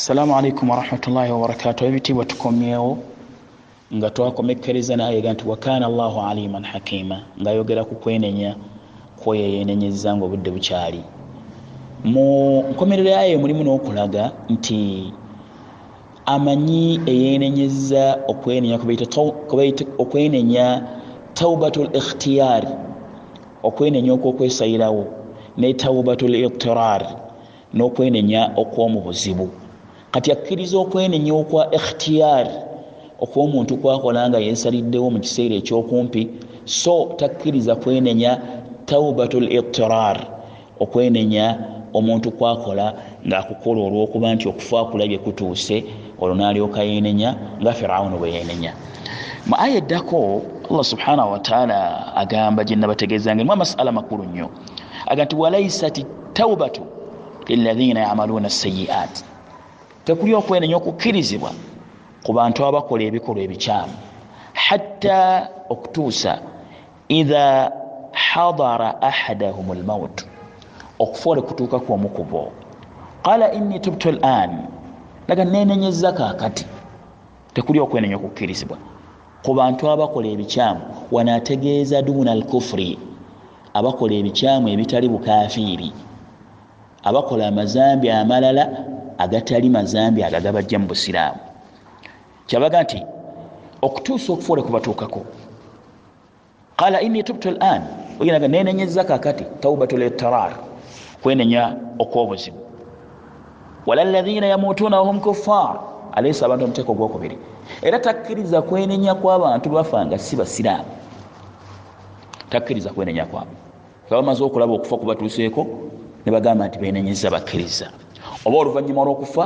assalamu alaikum warahmatullahi wabarakatu ebitiibwa tukomyewo nga twakomekereza nayega nti wakana allahu aliman hakima. Ngaayogera ku kwenenya kweyeyenenyeza nga obudde bukyali. Mu nkomerero yayo mulimu n'okulaga nti amanyi eyenenyeza okwenenya okwenenya taubatu likhtiyari okwenenya okwokwesayirawo ne taubatu liktirar n'okwenenya okwomu buzibu kati akkiriza okwenenya okwa ikhtiyari okwomuntu kwakola nga yesaliddewo mu kiseera ekyokumpi so takkiriza kwenenya taubatu liktirar okwenenya omuntu kwakola ngaakukola olwokuba nti okufa kulabye kutuuse olwo nalyoka yenenya nga firawuni bwe yenenya. Mu aya eddako allah subhanahu wataala agamba gyenabategeezanga emu amasala makulu nnyo. Aga nti walaisat taubatu lilathina yamaluuna sayiat tekuli okwenenya okukkirizibwa ku bantu abakola ebikolwa ebikyamu. Hatta okutuusa idha hadara ahadahum lmaut okufa ole kutuukaku omukubo qala inni tubtu lan laga nenenyeza kakati tekuli okwenenya okukkirizibwa ku bantu abakola ebikyamu. Wanategeeza duna alkufuri abakola ebikyamu ebitali bukafiiri abakola amazambi amalala agatali mazambi ago agabajja mu busiraamu. Kyabaga nti okutuusa okufa ole kubatuukako qala inni tubtu lan oginaga nenenyeza kakati taubatu litarar kwenenya okwobuzibu. Wala lathina yamutuuna wahum kuffar aleesa abantu omuteeko ogwokubiri. Era takkiriza kwenenya kw'abantu bafanga si basiraamu. Takkiriza kwenenya kwabwe bamaze okulaba okufa kubatuuseeko ne bagamba nti benenyeza bakkiriza oba oluvannyuma olwokufa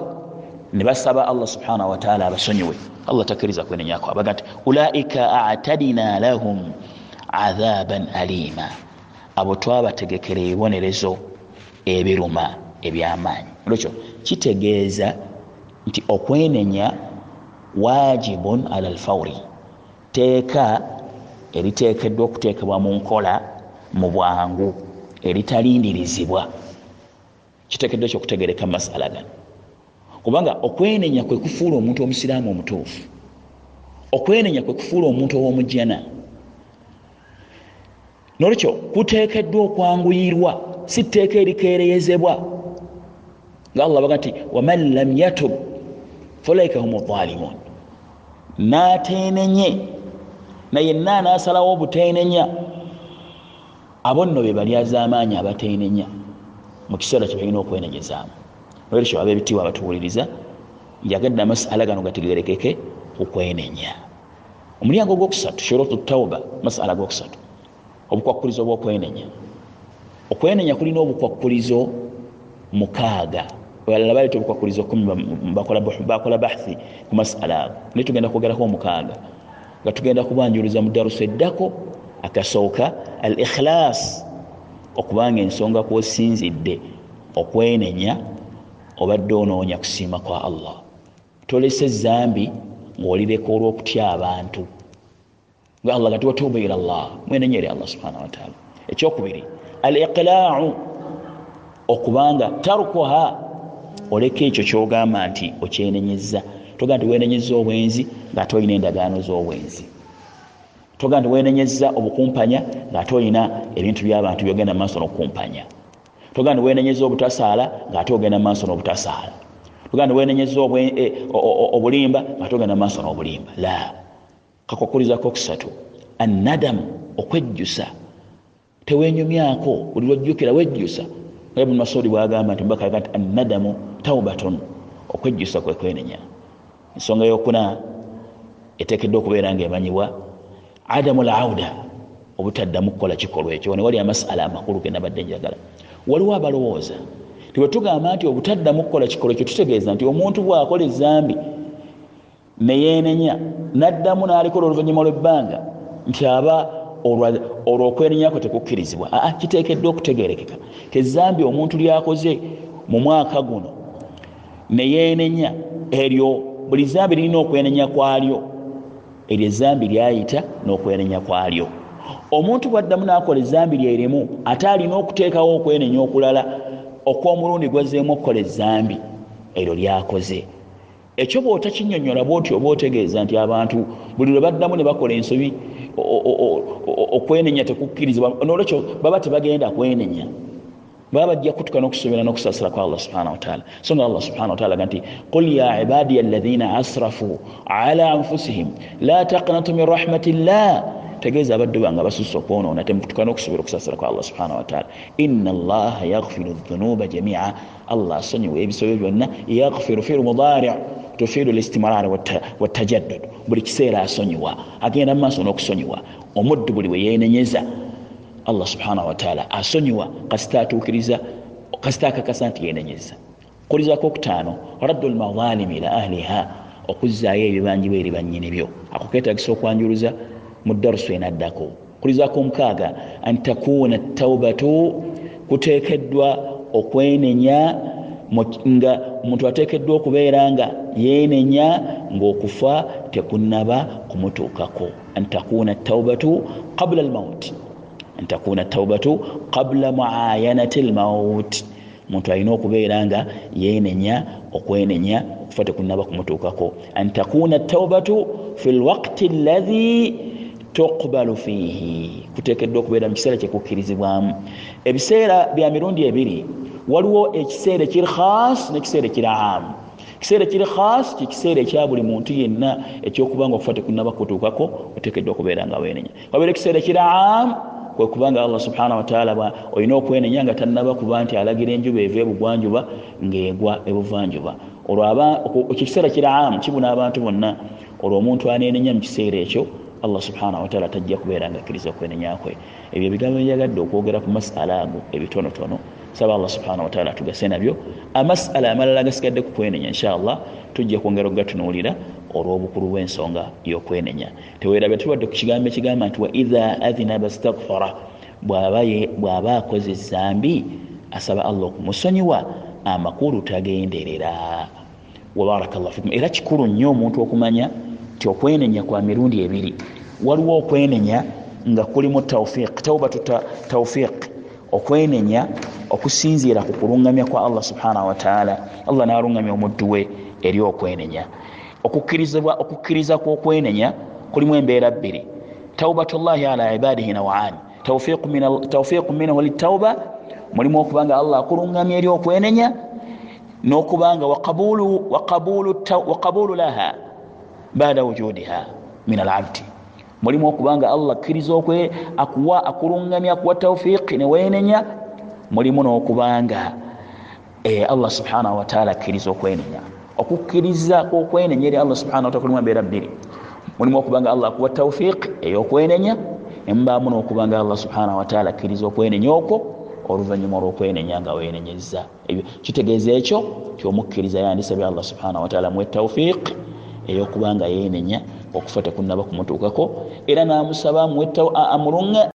ne basaba allah subhanahu wataala abasonyiwe. Allah takkiriza kwenenya kwabwe baga nti ulaika atadina lahum adhaban alima. Abo twabategekera ebibonerezo ebiruma ebyamaanyi. Olwekyo kitegeeza nti okwenenya wajibun ala lfauri teeka eriteekeddwa okuteekebwa mu nkola mu bwangu eritalindirizibwa kiteekeddwa ekyokutegereka masala gano? Kubanga okwenenya kwe kufuula omuntu omusiraamu omutuufu okwenenya kwe kufuula omuntu ow'omujjana nolwekyo kuteekeddwa okwanguyirwa si tteeka erikeereyezebwa. Nga allah baga nti waman lam yatub falaika hum zalimun natenenye nayenna anasalawo obutenenya. Abo nno be bali azamaanyi abatenenya mu kiseera kyebalina okwenenyezaamu olwekyo abebitiibwa abatuwuliriza njagadde amasala gano gategerekeke kukwenenya omulyango gwokusatu shurutu tauba masala gokusatu obukwakkulizo bwokwenenya. Okwenenya kulina obukwakkulizo mukaaga. Balala baleeta obukwakkulizo kumi bakola bahthi ku masala ago. Naye tugenda kwogerako omukaaga nga tugenda kubanjuliza mu darusu eddako akasooka al ikhilas okubanga ensonga kwosinzidde okwenenya obadde onoonya kusiima kwa allah. Tolese zambi ngaolireka olwokutya abantu. Nga allah gati watuuba ila llah mwenenyere allah subhanahu wataala ekyokubiri al iqlaau okubanga tarukuha oleka ekyo kyogamba nti okyenenyeza toga nti wenenyeza obwenzi ngaate olina endagaano z'obwenzi. Toga nti wenenyeza obukumpanya ngaate olina ebintu byabantu byogenda maaso nokukumpanya. Toga nti wenenyeza obutasaala ngaate ogenda maaso n'obutasaala. Toga nti wenenyeza obulimba ngaate ogenda maaso n'obulimba. La. Kakwakulizako okusatu. Annadamu okwejjusa. Tewenyumyako buli lwojjukira wejjusa. Nga ibuni masudi bwagamba nti mbakaga nti annadamu taubatun okwejjusa kwekwenenya ensonga yokuna etekeddwa okubeera nga emanyibwa adamu lauda obutaddamu kukola kikolwa ekyo. Newali amasala amakulu genabadde njagala. Waliwo abalowooza tibwetugamba nti obutaddamu kukola kikolwa ekyo tutegeeza nti omuntu bwakola ezambi neyenenya naddamu nalikola oluvanyuma lwebbanga nti aba olwo okwenenyako tekukkirizibwa. Aa kiteekeddwa okutegerekeka tezambi omuntu lyakoze mu mwaka guno neyenenya eryo buli zambi lirina okwenenya kwalyo. Eryo ezambi lyayita n'okwenenya kwalyo omuntu bwaddamu nakola ezambi lyerimu ate alina okuteekawo okwenenya okulala okwomulundi gwazeemu okukola ezambi eryo lyakoze. Ekyo bwotakinyonyola bwoti oba otegeeza nti abantu buli lwe baddamu ne bakola ensobi okwenenya tekukkirizibwa nolwekyo baba tebagenda kwenenya. Baba bajja kutuka n'okusobera n'okusasira kwa allah subhana wataala so nga allah subhana wataala ga nti qul ya ibadiya alladhina asrafu ala anfusihim la taqnatu min rahmatillah tegeeza abaddu bange basusse okwonoona temukutuka n'okusobera okusasira kwa allah subhana wataala inna allaha yaghfiru dhunuba jamia allah asonyiwa ebisobyo byonna. Yaghfiru firu mudari tufiidu listimrar watajaddud buli kiseera asonyiwa agenda mu maaso n'okusonyiwa. Omuddu buli we yeenenyeza allah subhanahu wataala asonyiwa. Kasita atuukiriza kasita akakasa nti yeenenyeza. Kulizako okutaano raddu lmadhalimi ila ahliha okuzzaayo ebibanjibwa eri banyini byo. Ako ketagisa okwanjuluza mu darusu enaddako kulizako omukaaga an takuuna taubatu kuteekeddwa okwenenya nga omuntu ateekeddwa okubeera nga yeenenya ngaokufa tekunaba kumutuukako. An takuuna taubatu qabula almauti an takuuna taubatu qabula muayanati almaut omuntu alina okubeera nga yeenenya okwenenya okufa tekunaba kumutuukako. An takuuna taubatu fi lwakti allahi tuqbalu fiihi kuteekeddwa okubeera mu kiseera kyekukkirizibwamu ebiseera bya mirundi ebiri waliwo ekiseera ekiri khas nekiseera ekiri amu ekiseera ekiri khas kyekiseera ekya buli muntu yenna ekyokubanga okufa tekunaba kutuukako oteekeddwa okubeera nga wenenya wabeera ekiseera ekiri amu kwekubanga allah subhanahu wataala olina okwenenya nga tanaba kuba nti alagira enjuba eva ebugwanjuba ngaegwa ebuvanjuba olwo ekiseera kiri amu kibuna abantu bonna olwo omuntu anenenya mu kiseera ekyo allah subhanahu wataala tajja kubeera nga akkiriza okwenenyakwe ebyo ebigambo byagadde okwogera ku masala ago ebitonotono saba allah subhanahu wataala atugase nabyo. Amasala amalala agasigadde ku kwenenya inshallah tujja kwongera okugatunuulira olw'obukulu bw'ensonga y'okwenenya. Teweerabya tubadde ku kigambo ekigamba nti wa idha adhinaba stagfara bw'aba akoze ezambi asaba allah okumusonyiwa amakulu tagenderera. Wabarakallah fikum. Era kikulu nnyo omuntu okumanya nti okwenenya kwa mirundi ebiri. Waliwo okwenenya nga kulimu taufiq taubatu taufiq okwenenya okusinziira ku kulungamya kwa allah subhanahu wataala allah nalungamya omuddu we eri okwenenya. Okukkiriza kwokwenenya kulimu embeera bbiri. Taubatu llahi ala ibadihi nawaani taufiqu minhu litauba mulimu okubanga allah akulungamya eri okwenenya nokubanga waqabulu laha bada wujudiha min alabdi. Mulimu okubanga allah akkiriza okwe akuwa akulungamya akuwa taufiqi newenenya mulimu nokubanga eh, allah subhanahu wataala akkiriza okwenenya okukkiriza kwokwenenya eri allah subhanahu wataala kulimu embeera bbiri. Mulimu okubanga allah akuwa taufiq eyokwenenya nemubamu nokubanga allah subhanahu wataala akkiriza okwenenya okwo oluvanyuma olwokwenenya nga wenenyeza kitegeeza ekyo kyomukkiriza yandisabye allah subhanahu wataala muwe taufiq eyokubanga yenenya okufa tekunaba kumutuukako era namusaba amulunga